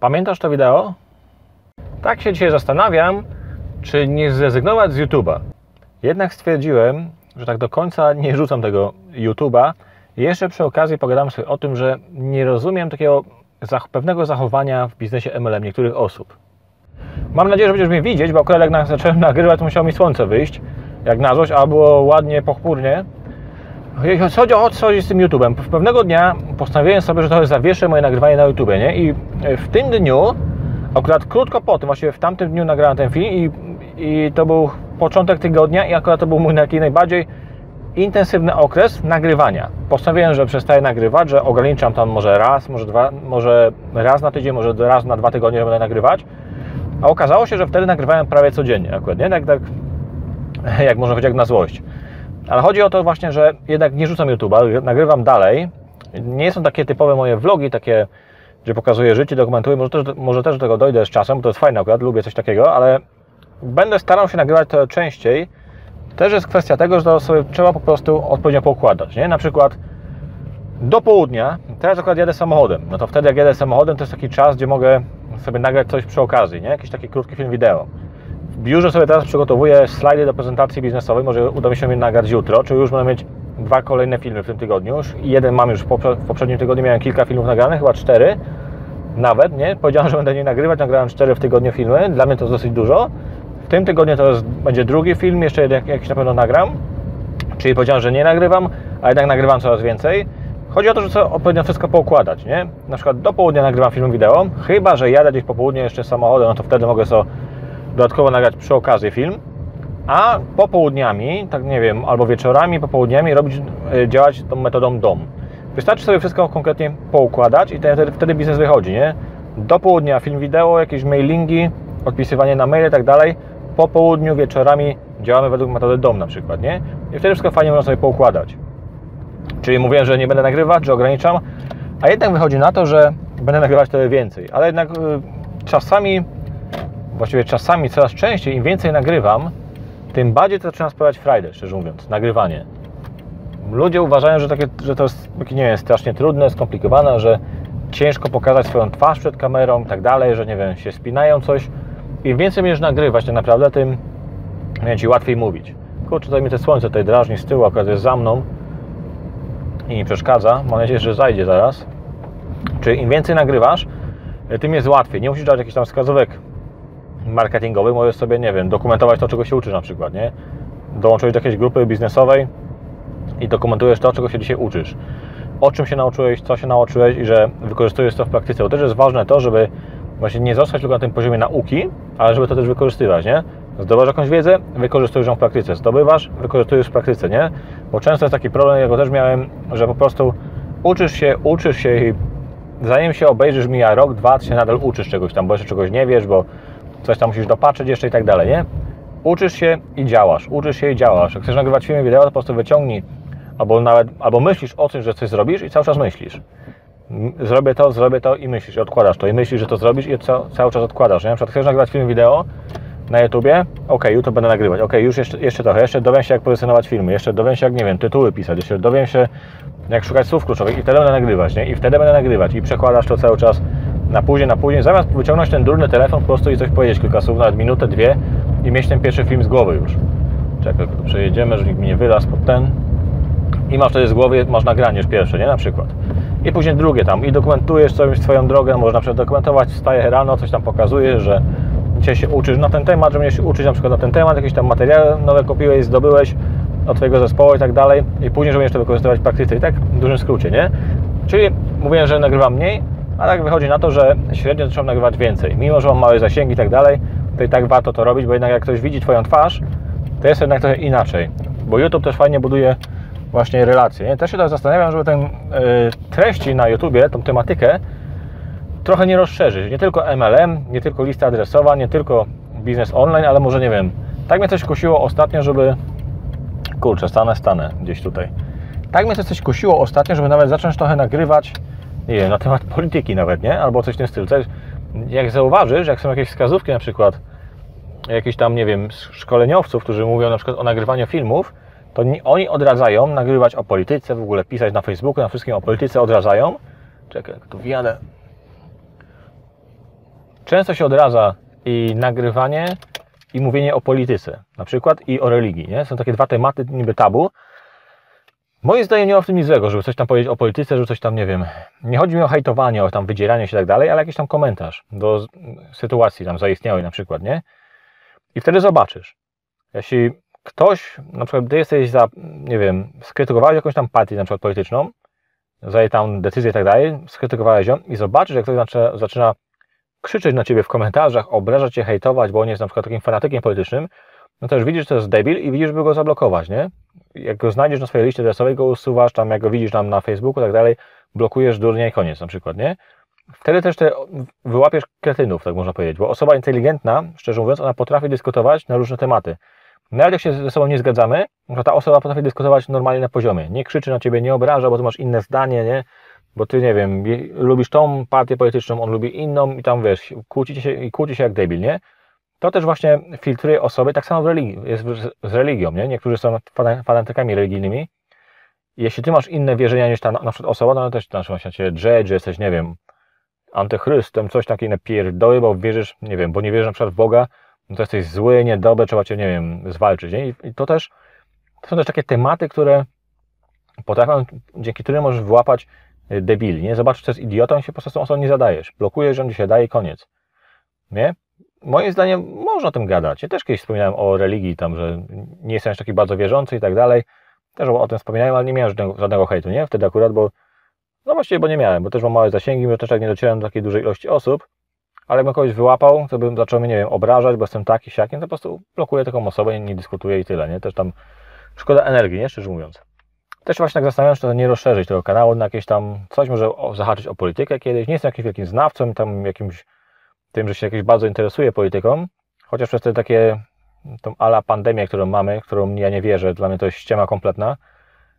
Pamiętasz to wideo? Tak się dzisiaj zastanawiam, czy nie zrezygnować z YouTube'a. Jednak stwierdziłem, że tak do końca nie rzucam tego YouTube'a. Jeszcze przy okazji pogadam sobie o tym, że nie rozumiem takiego pewnego zachowania w biznesie MLM niektórych osób. Mam nadzieję, że będziesz mnie widzieć, bo akurat jak zacząłem nagrywać, to musiało mi słońce wyjść, jak na złość, a było ładnie, pochmurnie. Chodzi o co chodzi z tym YouTube'em. Pewnego dnia postanowiłem sobie, że trochę zawieszę moje nagrywanie na YouTube, nie? I w tym dniu, akurat krótko po tym, właściwie w tamtym dniu nagrałem ten film i, i to był początek tygodnia i akurat to był mój taki najbardziej intensywny okres nagrywania. Postanowiłem, że przestaję nagrywać, że ograniczam tam może raz, może dwa, może raz na tydzień, może raz na dwa tygodnie, że będę nagrywać. A okazało się, że wtedy nagrywałem prawie codziennie akurat, nie? Tak, tak jak można powiedzieć, jak na złość. Ale chodzi o to właśnie, że jednak nie rzucam YouTube'a, nagrywam dalej. Nie są takie typowe moje vlogi, takie, gdzie pokazuję życie, dokumentuję. Może też, może też do tego dojdę z czasem, bo to jest fajne akurat, lubię coś takiego, ale będę starał się nagrywać to częściej. Też jest kwestia tego, że to sobie trzeba po prostu odpowiednio poukładać. Nie? Na przykład do południa, teraz akurat jadę samochodem, no to wtedy jak jadę samochodem, to jest taki czas, gdzie mogę sobie nagrać coś przy okazji, nie? jakiś taki krótki film wideo. Biurze sobie teraz przygotowuję slajdy do prezentacji biznesowej, może uda mi się je nagrać jutro, czy już będę mieć dwa kolejne filmy w tym tygodniu. Już jeden mam już w poprzednim tygodniu, miałem kilka filmów nagranych, chyba cztery nawet, nie? Powiedziałem, że będę nie nagrywać, nagrałem cztery w tygodniu filmy, dla mnie to jest dosyć dużo. W tym tygodniu to jest, będzie drugi film, jeszcze jeden, jakiś na pewno nagram, czyli powiedziałem, że nie nagrywam, a jednak nagrywam coraz więcej. Chodzi o to, że chcę odpowiednio wszystko poukładać, nie? Na przykład do południa nagrywam film wideo, chyba, że jadę gdzieś po południu jeszcze samochodem, no to wtedy mogę sobie dodatkowo nagrać przy okazji film, a popołudniami, tak nie wiem, albo wieczorami, popołudniami robić, działać tą metodą DOM. Wystarczy sobie wszystko konkretnie poukładać i wtedy, wtedy biznes wychodzi, nie? Do południa film wideo, jakieś mailingi, odpisywanie na maile i tak dalej. Po południu, wieczorami działamy według metody DOM na przykład, nie? I wtedy wszystko fajnie można sobie poukładać. Czyli mówiłem, że nie będę nagrywać, że ograniczam, a jednak wychodzi na to, że będę nagrywać wtedy więcej. Ale jednak y, czasami, właściwie czasami coraz częściej, im więcej nagrywam, tym bardziej to zaczyna sprawiać frajdę, szczerze mówiąc, nagrywanie. Ludzie uważają, że, takie, że to jest, nie wiem, strasznie trudne, skomplikowane, że ciężko pokazać swoją twarz przed kamerą i tak dalej, że nie wiem, się spinają coś. Im więcej będziesz nagrywać tak naprawdę, tym Ci łatwiej mówić. Kurczę, tutaj mi te słońce tutaj drażni z tyłu, akurat jest za mną i mi przeszkadza. Mam nadzieję, że zajdzie zaraz. Czyli im więcej nagrywasz, tym jest łatwiej. Nie musisz dać jakichś tam wskazówek marketingowych. Możesz sobie, nie wiem, dokumentować to, czego się uczysz na przykład, nie? Dołączyłeś do jakiejś grupy biznesowej i dokumentujesz to, czego się dzisiaj uczysz. O czym się nauczyłeś, co się nauczyłeś i że wykorzystujesz to w praktyce. Bo też jest ważne to, żeby właśnie nie zostać tylko na tym poziomie nauki, ale żeby to też wykorzystywać, nie? Zdobywasz jakąś wiedzę, wykorzystujesz ją w praktyce. Zdobywasz, wykorzystujesz w praktyce, nie? Bo często jest taki problem, ja go też miałem, że po prostu uczysz się, uczysz się i zanim się obejrzysz, mija rok, dwa, ty się nadal uczysz czegoś tam, bo jeszcze czegoś nie wiesz, bo coś tam musisz dopatrzeć jeszcze i tak dalej, nie? Uczysz się i działasz, uczysz się i działasz. Jak chcesz nagrywać filmy wideo, to po prostu wyciągnij albo nawet, albo myślisz o tym, że coś zrobisz i cały czas myślisz. Zrobię to, zrobię to i myślisz, i odkładasz to i myślisz, że to zrobisz i cały czas odkładasz. Nie? Na przykład chcesz nagrywać film wideo na YouTubie, ok, YouTube będę nagrywać, ok, już jeszcze, jeszcze trochę, jeszcze dowiem się jak pozycjonować filmy, jeszcze dowiem się jak, nie wiem, tytuły pisać, jeszcze dowiem się jak szukać słów kluczowych i wtedy będę nagrywać, nie? I wtedy będę nagrywać i przekładasz to cały czas na później, na później, zamiast wyciągnąć ten durny telefon po prostu i coś powiedzieć, kilka słów, nawet minutę, dwie i mieć ten pierwszy film z głowy już. Czekaj, przejedziemy, żeby nikt mi nie wylazł pod ten i masz wtedy z głowy, masz nagranie już pierwsze, nie? Na przykład. I później drugie tam i dokumentujesz coś, swoją drogę, można na przykład dokumentować, wstaje rano, coś tam pokazujesz, że dzisiaj się uczysz na ten temat, że będziesz się uczyć na przykład na ten temat, jakieś tam materiały nowe kupiłeś, zdobyłeś od Twojego zespołu i tak dalej i później, że będziesz to wykorzystywać w praktyce i tak w dużym skrócie, nie? Czyli mówiłem, że nagrywam mniej, a tak wychodzi na to, że średnio zacząłem nagrywać więcej. Mimo, że mam małe zasięgi i tak dalej, to i tak warto to robić, bo jednak jak ktoś widzi Twoją twarz, to jest jednak trochę inaczej. Bo YouTube też fajnie buduje właśnie relacje. Nie? Też się tak zastanawiam, żeby ten y, treści na YouTubie, tą tematykę trochę nie rozszerzyć. Nie tylko MLM, nie tylko lista adresowa, nie tylko biznes online, ale może nie wiem. Tak mnie coś kusiło ostatnio, żeby kurczę, stanę, stanę gdzieś tutaj. Tak mnie coś kusiło ostatnio, żeby nawet zacząć trochę nagrywać, nie wiem, na temat polityki nawet, nie? Albo coś w tym stylu. Jak zauważysz, jak są jakieś wskazówki na przykład jakichś tam, nie wiem, szkoleniowców, którzy mówią na przykład o nagrywaniu filmów, to oni odradzają nagrywać o polityce, w ogóle pisać na Facebooku, na wszystkim o polityce odradzają. Czekaj, tu wjadę. często się odradza i nagrywanie, i mówienie o polityce, na przykład, i o religii. Nie? Są takie dwa tematy niby tabu. Moim zdaniem nie ma w tym nic złego, żeby coś tam powiedzieć o polityce, żeby coś tam, nie wiem, nie chodzi mi o hejtowanie, o tam wydzieranie się i tak dalej, ale jakiś tam komentarz do sytuacji tam zaistniałej na przykład, nie? I wtedy zobaczysz, jeśli ktoś, na przykład ty jesteś za, nie wiem, skrytykowałeś jakąś tam partię na przykład polityczną, za jej tam decyzję i tak dalej, skrytykowałeś ją i zobaczysz, jak ktoś zaczyna, zaczyna krzyczeć na ciebie w komentarzach, obrażać cię, hejtować, bo on jest na przykład takim fanatykiem politycznym, no już widzisz, że to jest debil i widzisz, by go zablokować, nie? Jak go znajdziesz na swojej liście adresowej, go usuwasz, tam jak go widzisz tam na Facebooku i tak dalej, blokujesz durnia i koniec na przykład, nie? Wtedy też te wyłapiesz kretynów, tak można powiedzieć, bo osoba inteligentna, szczerze mówiąc, ona potrafi dyskutować na różne tematy. Nawet jak się ze sobą nie zgadzamy, to ta osoba potrafi dyskutować normalnie na poziomie. Nie krzyczy na ciebie, nie obraża, bo ty masz inne zdanie, nie? Bo ty, nie wiem, lubisz tą partię polityczną, on lubi inną i tam, wiesz, kłócicie się i kłóci się jak debil, nie? To też właśnie filtruje osoby, tak samo w religii, jest z religią, nie? Niektórzy są fanatykami religijnymi. Jeśli ty masz inne wierzenia niż ta na przykład osoba, to ona też na przykład się drze, że jesteś, nie wiem, antychrystem, coś takiego pierdoły, bo wierzysz, nie wiem, bo nie wierzysz na przykład w Boga, no to jesteś zły, niedobry, trzeba cię, nie wiem, zwalczyć. Nie? I to też to są też takie tematy, które potrafią, dzięki którym możesz wyłapać y, debili, nie? Zobaczysz, co jest idiotą i się po prostu osobą nie zadajesz. Blokujesz, on się daje i koniec. Nie? Moim zdaniem można o tym gadać. Ja też kiedyś wspominałem o religii, tam, że nie jestem taki bardzo wierzący i tak dalej. Też o tym wspominałem, ale nie miałem żadnego, żadnego hejtu, nie? Wtedy akurat, bo no właściwie, bo nie miałem, bo też mam małe zasięgi, bo też tak nie docierałem do takiej dużej ilości osób, ale jakbym kogoś wyłapał, to bym zaczął mnie, nie wiem, obrażać, bo jestem taki, siaki, to po prostu blokuję taką osobę, nie, nie dyskutuję i tyle, nie? Też tam szkoda energii, nie? Szczerze mówiąc. Też właśnie tak zastanawiam się, czy nie rozszerzyć tego kanału na jakieś tam, coś może zahaczyć o politykę kiedyś. Nie jestem jakimś wielkim znawcą, tam jakimś, tym, że się jakieś bardzo interesuje polityką, chociaż przez te takie, tą ala pandemię, którą mamy, którą ja nie wierzę, dla mnie to jest ściema kompletna.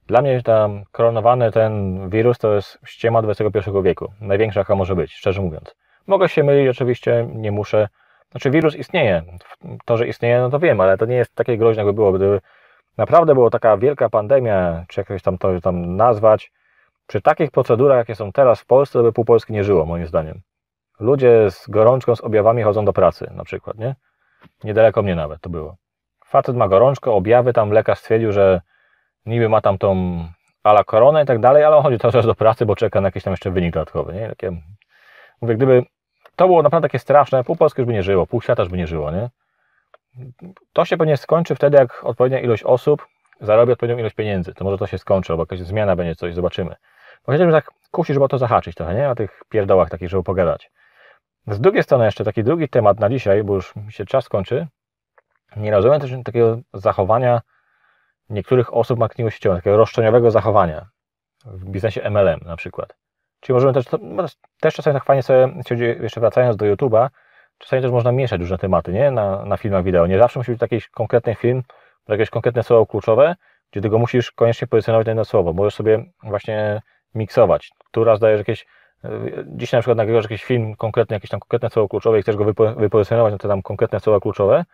Dla mnie tam koronowany ten wirus to jest ściema XXI wieku. Największa jaka może być, szczerze mówiąc. Mogę się mylić, oczywiście, nie muszę. Znaczy, wirus istnieje. To, że istnieje, no to wiem, ale to nie jest takie groźne, jakby było. Gdyby naprawdę była taka wielka pandemia, czy jakoś tam to tam nazwać, przy takich procedurach, jakie są teraz w Polsce, to by pół Polski nie żyło, moim zdaniem. Ludzie z gorączką, z objawami chodzą do pracy, na przykład, nie? Niedaleko mnie nawet to było. Facet ma gorączkę, objawy, tam lekarz stwierdził, że niby ma tam tą ala koronę i tak dalej, ale on chodzi cały czas do pracy, bo czeka na jakiś tam jeszcze wynik dodatkowy, nie? Takie, mówię, gdyby to było naprawdę takie straszne, pół Polski już by nie żyło, pół świata już by nie żyło, nie? To się pewnie skończy wtedy, jak odpowiednia ilość osób zarobi odpowiednią ilość pieniędzy. To może to się skończy, albo jakaś zmiana będzie, coś zobaczymy. Bo chciałbym tak kusi, żeby o to zahaczyć trochę, nie? O tych pierdołach takich, żeby pogadać. Z drugiej strony jeszcze taki drugi temat na dzisiaj, bo już się czas kończy. Nie rozumiem też takiego zachowania niektórych osób marketingu takiego roszczeniowego zachowania w biznesie MLM na przykład. Czyli możemy też, no, też czasami tak fajnie sobie, jeszcze wracając do YouTube'a, czasami też można mieszać różne tematy, nie? Na, na filmach wideo. Nie zawsze musi być jakiś konkretny film, jakieś konkretne słowo kluczowe, gdzie tego musisz koniecznie pozycjonować na jedno słowo. Możesz sobie właśnie miksować. Tu raz dajesz jakieś, dzisiaj na przykład nagrywasz jakiś film konkretny, jakieś tam konkretne słowo kluczowe i chcesz go wypo, wypozycjonować na te tam konkretne słowa kluczowe,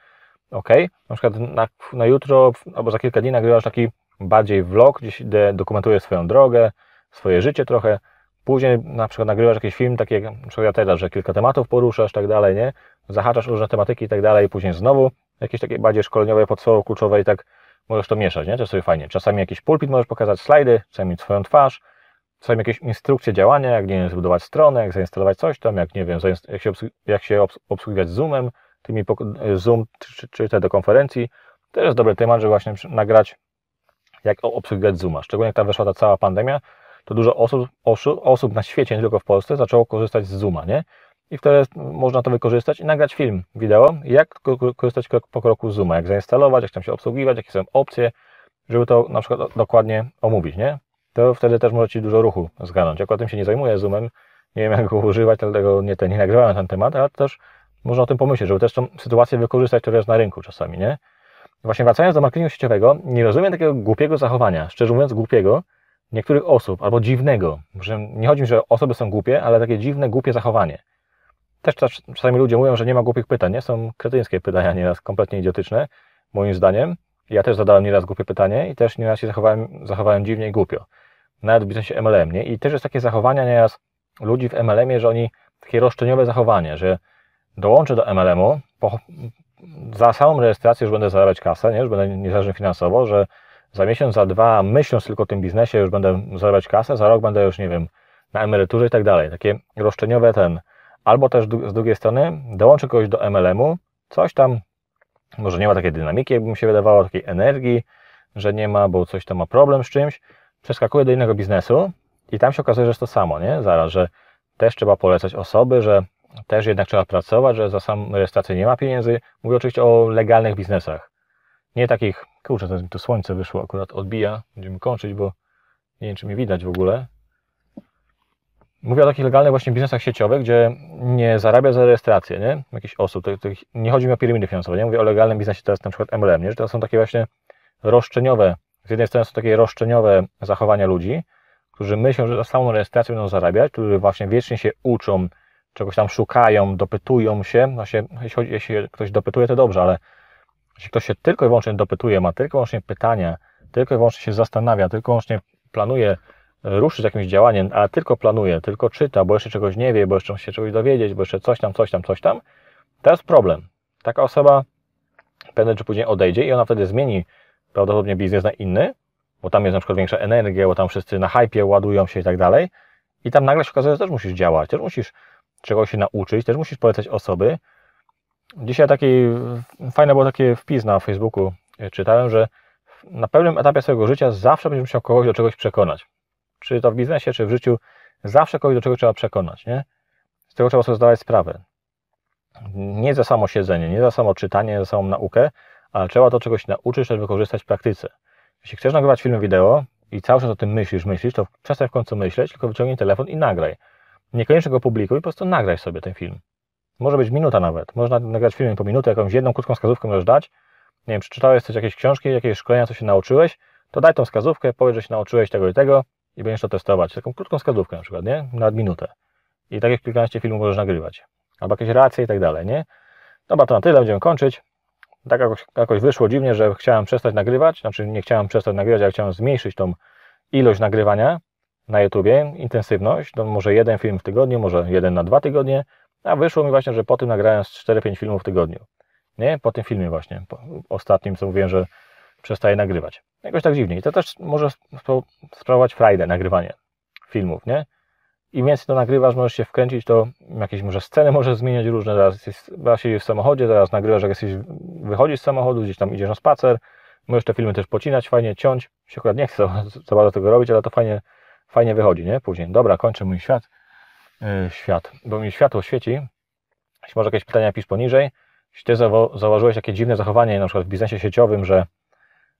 ok. Na przykład na, na jutro albo za kilka dni nagrywasz taki bardziej vlog, gdzie dokumentujesz swoją drogę, swoje życie trochę, Później na przykład nagrywasz jakiś film, taki jak na ja teraz, że kilka tematów poruszasz, tak dalej, nie? Zahaczasz różne tematyki i tak dalej, później znowu jakieś takie bardziej szkoleniowe podstawowe, kluczowe i tak możesz to mieszać, nie? To jest sobie fajnie. Czasami jakiś pulpit możesz pokazać, slajdy, czasami swoją twarz, czasami jakieś instrukcje działania, jak nie wiem, zbudować stronę, jak zainstalować coś tam, jak nie wiem, jak się, jak się obsługiwać Zoomem, tymi Zoom czy, czy te do konferencji. To jest dobry temat, żeby właśnie nagrać, jak obsługiwać Zooma. Szczególnie jak ta weszła ta cała pandemia, to dużo osób, osób na świecie, nie tylko w Polsce, zaczęło korzystać z Zooma, nie? I wtedy można to wykorzystać i nagrać film, wideo, jak korzystać krok po kroku z Zooma, jak zainstalować, jak tam się obsługiwać, jakie są opcje, żeby to na przykład dokładnie omówić, nie? To wtedy też możecie dużo ruchu zgarnąć. Akurat tym się nie zajmuję Zoomem, nie wiem jak go używać, dlatego nie, nie nagrywałem na ten temat, ale też można o tym pomyśleć, żeby też tą sytuację wykorzystać, która jest na rynku czasami, nie? Właśnie wracając do marketingu sieciowego, nie rozumiem takiego głupiego zachowania, szczerze mówiąc głupiego, niektórych osób, albo dziwnego, że nie chodzi mi, że osoby są głupie, ale takie dziwne, głupie zachowanie. Też czasami ludzie mówią, że nie ma głupich pytań, nie? Są kretyńskie pytania, nieraz kompletnie idiotyczne, moim zdaniem. Ja też zadałem nieraz głupie pytanie i też nieraz się zachowałem, zachowałem dziwnie i głupio. Nawet w biznesie MLM, nie? I też jest takie zachowania nieraz ludzi w MLM-ie, że oni, takie roszczeniowe zachowanie, że dołączę do MLM-u, po, za samą rejestrację już będę zarabiać kasę, nie? już będę niezależny finansowo, że za miesiąc, za dwa, myśląc tylko o tym biznesie, już będę zarabiać kasę, za rok będę już, nie wiem, na emeryturze i tak dalej. Takie roszczeniowe ten. Albo też z drugiej strony dołączę kogoś do MLM-u, coś tam, może nie ma takiej dynamiki, jakby mi się wydawało, takiej energii, że nie ma, bo coś tam ma problem z czymś, przeskakuję do innego biznesu i tam się okazuje, że jest to samo, nie? Zaraz, że też trzeba polecać osoby, że też jednak trzeba pracować, że za sam rejestrację nie ma pieniędzy. Mówię oczywiście o legalnych biznesach. Nie takich, kurczę, to, to słońce wyszło, akurat odbija, będziemy kończyć, bo nie wiem, czy mi widać w ogóle. Mówię o takich legalnych właśnie biznesach sieciowych, gdzie nie zarabia za rejestrację, nie? Jakichś osób. To, to, nie chodzi mi o piramidy finansowe, nie? Mówię o legalnym biznesie, jest na przykład MLM, nie? Że to są takie właśnie roszczeniowe, z jednej strony są takie roszczeniowe zachowania ludzi, którzy myślą, że za samą rejestrację będą zarabiać, którzy właśnie wiecznie się uczą, czegoś tam szukają, dopytują się. Właśnie, jeśli, jeśli ktoś dopytuje, to dobrze, ale jeśli ktoś się tylko i wyłącznie dopytuje, ma tylko i wyłącznie pytania, tylko i wyłącznie się zastanawia, tylko i wyłącznie planuje ruszyć jakimś działaniem, ale tylko planuje, tylko czyta, bo jeszcze czegoś nie wie, bo jeszcze chce się czegoś dowiedzieć, bo jeszcze coś tam, coś tam, coś tam, to jest problem. Taka osoba prędzej czy później odejdzie i ona wtedy zmieni prawdopodobnie biznes na inny, bo tam jest na przykład większa energia, bo tam wszyscy na hypie ładują się i tak dalej. I tam nagle się okazuje, że też musisz działać, też musisz czegoś się nauczyć, też musisz polecać osoby. Dzisiaj taki, fajny był taki wpis na Facebooku, e, czytałem, że na pewnym etapie swojego życia zawsze będziesz musiał kogoś do czegoś przekonać. Czy to w biznesie, czy w życiu, zawsze kogoś do czegoś trzeba przekonać, nie? Z tego trzeba sobie zdawać sprawę. Nie za samo siedzenie, nie za samo czytanie, nie za samą naukę, ale trzeba to czegoś nauczyć, żeby wykorzystać w praktyce. Jeśli chcesz nagrywać filmy wideo i cały czas o tym myślisz, myślisz, to przestań w końcu myśleć, tylko wyciągnij telefon i nagraj. Niekoniecznie go publikuj, po prostu nagraj sobie ten film. Może być minuta nawet. Można nagrać film po minutę, jakąś jedną krótką wskazówkę możesz dać. Nie wiem, przeczytałeś coś, jakieś książki, jakieś szkolenia, co się nauczyłeś, to daj tą wskazówkę, powiedz, że się nauczyłeś tego i tego i będziesz to testować. Taką krótką wskazówkę na przykład, nie? Nawet minutę. I tak jak kilkanaście filmów możesz nagrywać. Albo jakieś reakcje i tak dalej, nie? Dobra, to na tyle, będziemy kończyć tak jakoś, jakoś wyszło dziwnie, że chciałem przestać nagrywać, znaczy nie chciałem przestać nagrywać, ale chciałem zmniejszyć tą ilość nagrywania na YouTubie, intensywność, to może jeden film w tygodniu, może jeden na dwa tygodnie, a wyszło mi właśnie, że po tym nagrałem 4-5 filmów w tygodniu. Nie? Po tym filmie właśnie, ostatnim, co mówiłem, że przestaję nagrywać. Jakoś tak dziwnie. I to też może sprawować frajdę, nagrywanie filmów, nie? Im więcej to nagrywasz, możesz się wkręcić, to jakieś może sceny możesz zmieniać różne, teraz jesteś, w samochodzie, teraz nagrywasz, jak jesteś, wychodzisz z samochodu, gdzieś tam idziesz na spacer, możesz te filmy też pocinać, fajnie ciąć, się akurat nie chcę za bardzo tego robić, ale to fajnie, fajnie wychodzi, nie? Później, dobra, kończę mój świat, yy, świat, bo mi światło świeci, jeśli może jakieś pytania pisz poniżej, jeśli ty zauważyłeś takie dziwne zachowanie, na przykład w biznesie sieciowym, że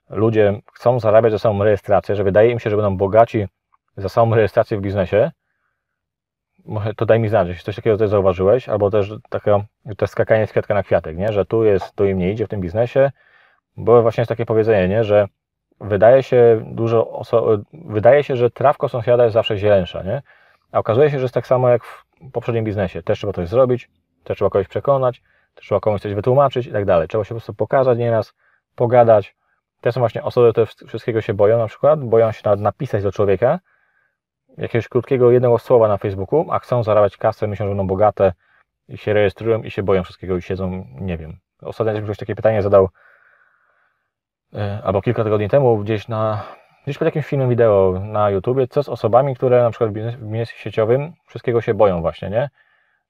ludzie chcą zarabiać za samą rejestrację, że wydaje im się, że będą bogaci za samą rejestrację w biznesie, to daj mi znać, jeśli coś takiego też zauważyłeś, albo też takie, to skakanie z kwiatka na kwiatek, nie? że tu jest, tu im nie idzie w tym biznesie, bo właśnie jest takie powiedzenie, nie? że wydaje się dużo, wydaje się, że trawko sąsiada jest zawsze zielensza, nie? a okazuje się, że jest tak samo jak w poprzednim biznesie. Też trzeba coś zrobić, też trzeba kogoś przekonać, też trzeba komuś coś wytłumaczyć i tak dalej. Trzeba się po prostu pokazać nieraz, pogadać. Te są właśnie osoby, które wszystkiego się boją na przykład, boją się nawet napisać do człowieka, jakiegoś krótkiego jednego słowa na Facebooku, a chcą zarabiać kasę, myślą, że będą bogate i się rejestrują i się boją wszystkiego i siedzą, nie wiem. Ostatnio ktoś takie pytanie zadał e, albo kilka tygodni temu gdzieś na gdzieś pod jakimś filmem wideo na YouTubie, co z osobami, które na przykład w biznesie sieciowym wszystkiego się boją właśnie, nie?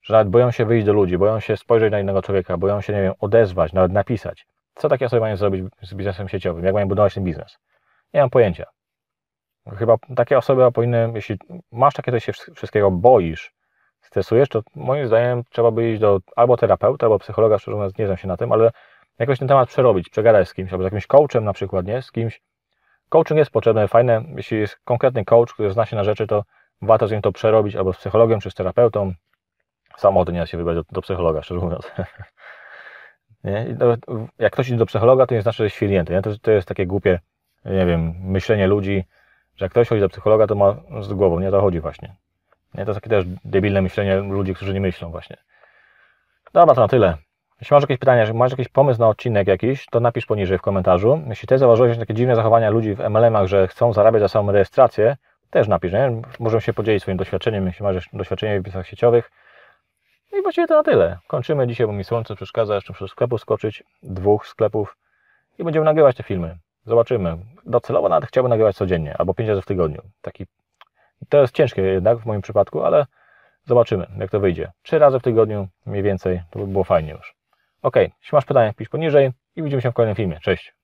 Że nawet boją się wyjść do ludzi, boją się spojrzeć na innego człowieka, boją się, nie wiem, odezwać, nawet napisać. Co takie osoby mają zrobić z biznesem sieciowym? Jak mają budować ten biznes? Nie mam pojęcia. Chyba takie osoby powinny, jeśli masz takie, że się wszystkiego boisz, stresujesz, to moim zdaniem trzeba by iść do albo terapeuta, albo psychologa, szczerze mówiąc nie znam się na tym, ale jakoś ten temat przerobić, przegadać z kimś, albo z jakimś coachem na przykład, nie? Z kimś. Coaching jest potrzebny, fajne, jeśli jest konkretny coach, który zna się na rzeczy, to warto z nim to przerobić, albo z psychologiem, czy z terapeutą. Samochody nie da się wybrać do, do psychologa, szczerze mówiąc. nie? jak ktoś idzie do psychologa, to nie znaczy, że jest świrnięty, nie? To, to jest takie głupie, nie wiem, myślenie ludzi, że jak ktoś chodzi do psychologa, to ma z głową, nie to chodzi właśnie. Nie, to jest takie też debilne myślenie ludzi, którzy nie myślą właśnie. Dobra, to na tyle. Jeśli masz jakieś pytania, jeśli masz jakiś pomysł na odcinek jakiś, to napisz poniżej w komentarzu. Jeśli ty zauważyłeś takie dziwne zachowania ludzi w MLM-ach, że chcą zarabiać za samą rejestrację, też napisz, nie? Możemy się podzielić swoim doświadczeniem, jeśli masz doświadczenie w biznesach sieciowych. I właściwie to na tyle. Kończymy dzisiaj, bo mi słońce przeszkadza. Jeszcze muszę do sklepu skoczyć. Dwóch sklepów. I będziemy nagrywać te filmy. Zobaczymy. Docelowo nawet chciałbym nagrywać codziennie, albo pięć razy w tygodniu. Taki... To jest ciężkie jednak w moim przypadku, ale zobaczymy, jak to wyjdzie. Trzy razy w tygodniu, mniej więcej, to by było fajnie już. Ok, jeśli masz pytania, pisz poniżej i widzimy się w kolejnym filmie. Cześć!